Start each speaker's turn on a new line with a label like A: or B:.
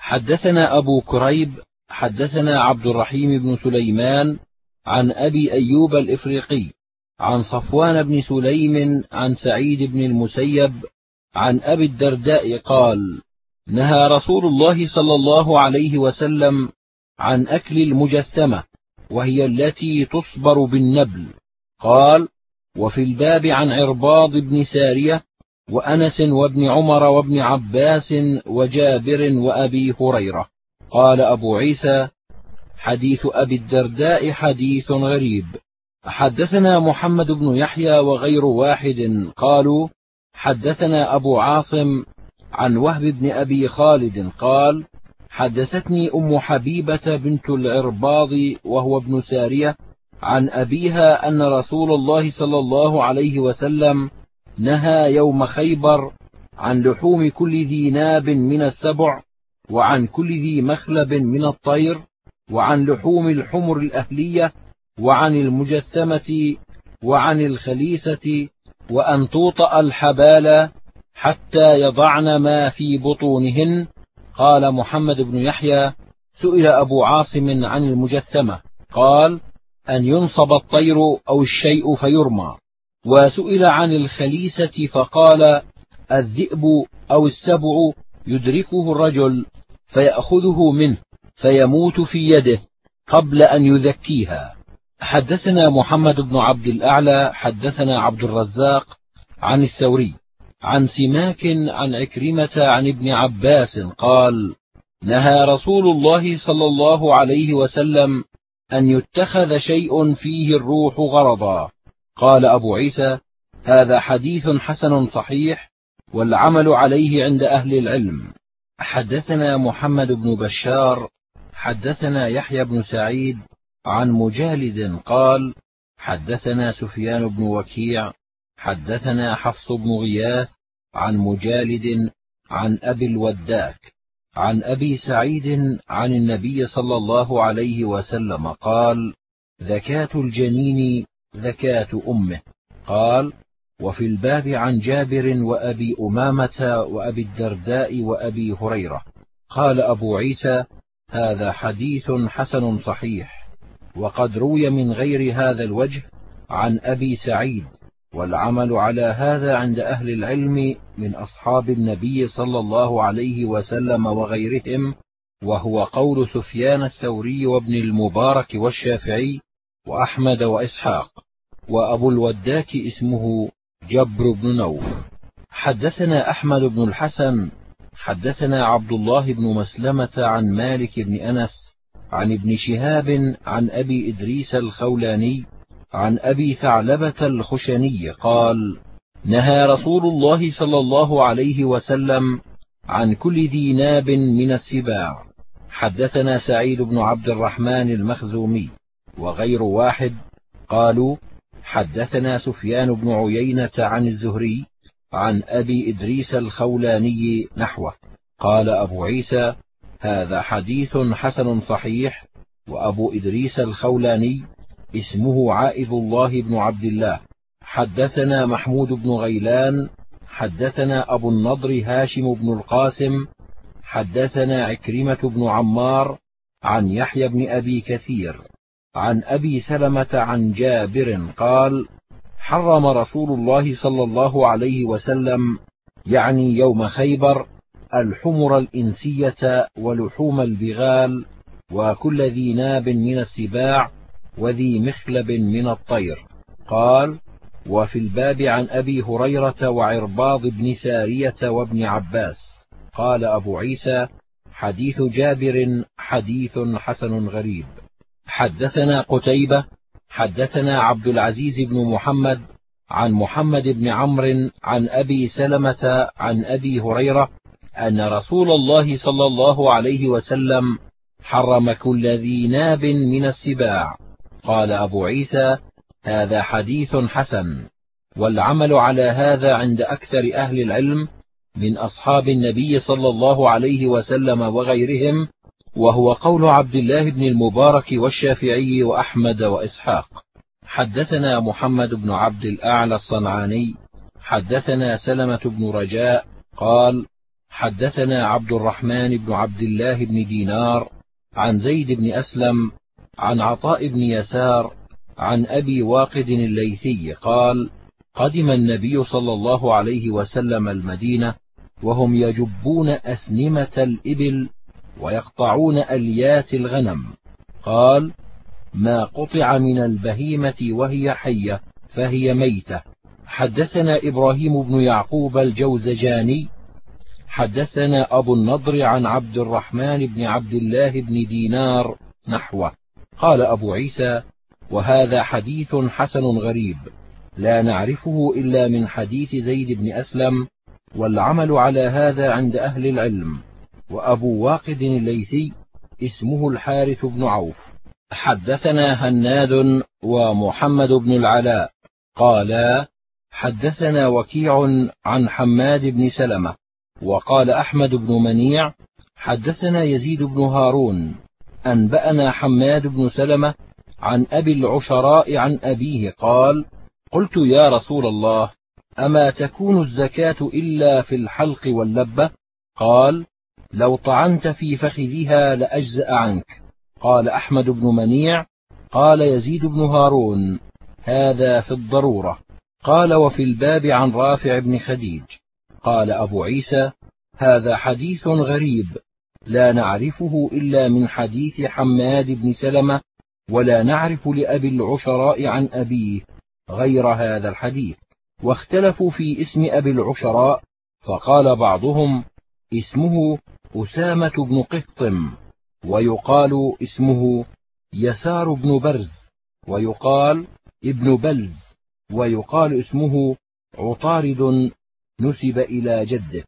A: حدثنا أبو كريب حدثنا عبد الرحيم بن سليمان عن أبي أيوب الإفريقي عن صفوان بن سليم عن سعيد بن المسيب عن أبي الدرداء قال نهى رسول الله صلى الله عليه وسلم عن أكل المجثمة وهي التي تصبر بالنبل. قال وفي الباب عن عرباض بن سارية وأنس وابن عمر وابن عباس وجابر وأبي هريرة. قال أبو عيسى حديث أبي الدرداء حديث غريب. حدثنا محمد بن يحيى وغير واحد قالوا حدثنا أبو عاصم عن وهب بن أبي خالد قال حدثتني أم حبيبة بنت العرباض وهو ابن سارية عن أبيها أن رسول الله صلى الله عليه وسلم نهى يوم خيبر عن لحوم كل ذي ناب من السبع وعن كل ذي مخلب من الطير وعن لحوم الحمر الأهلية وعن المجثمة وعن الخليسة وأن توطأ الحبال حتى يضعن ما في بطونهن. قال محمد بن يحيى سئل أبو عاصم عن المجثمة قال أن ينصب الطير أو الشيء فيرمى. وسئل عن الخليسة فقال الذئب أو السبع يدركه الرجل فيأخذه منه فيموت في يده قبل أن يذكيها. حدثنا محمد بن عبد الأعلى حدثنا عبد الرزاق عن الثوري عن سماك عن عكرمة عن ابن عباس قال نهى رسول الله صلى الله عليه وسلم أن يتخذ شيء فيه الروح غرضا. قال أبو عيسى هذا حديث حسن صحيح والعمل عليه عند أهل العلم. حدثنا محمد بن بشار حدثنا يحيى بن سعيد عن مجالد قال حدثنا سفيان بن وكيع حدثنا حفص بن غياث عن مجالد عن أبي الوداك عن أبي سعيد عن النبي صلى الله عليه وسلم قال ذكاة الجنين ذكاه أمه. قال وفي الباب عن جابر وأبي أمامة وأبي الدرداء وأبي هريرة. قال أبو عيسى هذا حديث حسن صحيح وقد روي من غير هذا الوجه عن أبي سعيد والعمل على هذا عند أهل العلم من أصحاب النبي صلى الله عليه وسلم وغيرهم وهو قول سفيان الثوري وابن المبارك والشافعي وأحمد وإسحاق. وأبو الوداك اسمه جبر بن نوف. حدثنا أحمد بن الحسن حدثنا عبد الله بن مسلمة عن مالك بن أنس عن ابن شهاب عن أبي إدريس الخولاني عن أبي ثعلبة الخشني قال نهى رسول الله صلى الله عليه وسلم عن كل ذي ناب من السباع. حدثنا سعيد بن عبد الرحمن المخزومي وغير واحد قالوا حدثنا سفيان بن عيينة عن الزهري عن أبي إدريس الخولاني نحوه. قال أبو عيسى هذا حديث حسن صحيح وأبو إدريس الخولاني اسمه عائذ الله بن عبد الله. حدثنا محمود بن غيلان حدثنا أبو النضر هاشم بن القاسم حدثنا عكرمة بن عمار عن يحيى بن أبي كثير. عن أبي سلمة عن جابر قال حرم رسول الله صلى الله عليه وسلم يعني يوم خيبر الحمر الإنسية ولحوم البغال وكل ذي ناب من السباع وذي مخلب من الطير. قال وفي الباب عن أبي هريرة وعرباض بن سارية وابن عباس. قال أبو عيسى حديث جابر حديث حسن غريب. حدثنا قتيبة حدثنا عبد العزيز بن محمد عن محمد بن عمرو عن أبي سلمة عن أبي هريرة أن رسول الله صلى الله عليه وسلم حرم كل ذي ناب من السباع. قال أبو عيسى هذا حديث حسن والعمل على هذا عند أكثر أهل العلم من أصحاب النبي صلى الله عليه وسلم وغيرهم وهو قول عبد الله بن المبارك والشافعي وأحمد وإسحاق. حدثنا محمد بن عبد الأعلى الصنعاني. حدثنا سلمة بن رجاء. قال حدثنا عبد الرحمن بن عبد الله بن دينار عن زيد بن أسلم عن عطاء بن يسار عن أبي واقد الليثي قال قدم النبي صلى الله عليه وسلم المدينة وهم يجبون أسنمة الإبل ويقطعون أليات الغنم. قال ما قطع من البهيمة وهي حية فهي ميتة. حدثنا إبراهيم بن يعقوب الجوزجاني. حدثنا أبو النضر عن عبد الرحمن بن عبد الله بن دينار نحوه. قال أبو عيسى وهذا حديث حسن غريب لا نعرفه إلا من حديث زيد بن أسلم والعمل على هذا عند أهل العلم. وأبو واقد الليثي اسمه الحارث بن عوف. حدثنا هناد ومحمد بن العلاء. قالا حدثنا وكيع عن حماد بن سلمة. وقال أحمد بن منيع حدثنا يزيد بن هارون. أنبأنا حماد بن سلمة عن أبي العشراء عن أبيه قال قلت يا رسول الله أما تكون الزكاة إلا في الحلق واللبة؟ قال لو طعنت في فخذها لأجزأ عنك. قال أحمد بن منيع قال يزيد بن هارون هذا في الضرورة. قال وفي الباب عن رافع بن خديج. قال أبو عيسى هذا حديث غريب لا نعرفه إلا من حديث حماد بن سلمة ولا نعرف لأبي العشراء عن أبيه غير هذا الحديث. واختلفوا في اسم أبي العشراء فقال بعضهم اسمه أسامة بن قحطم ويقال اسمه يسار بن برز ويقال ابن بلز ويقال اسمه عطارد نسب إلى جده.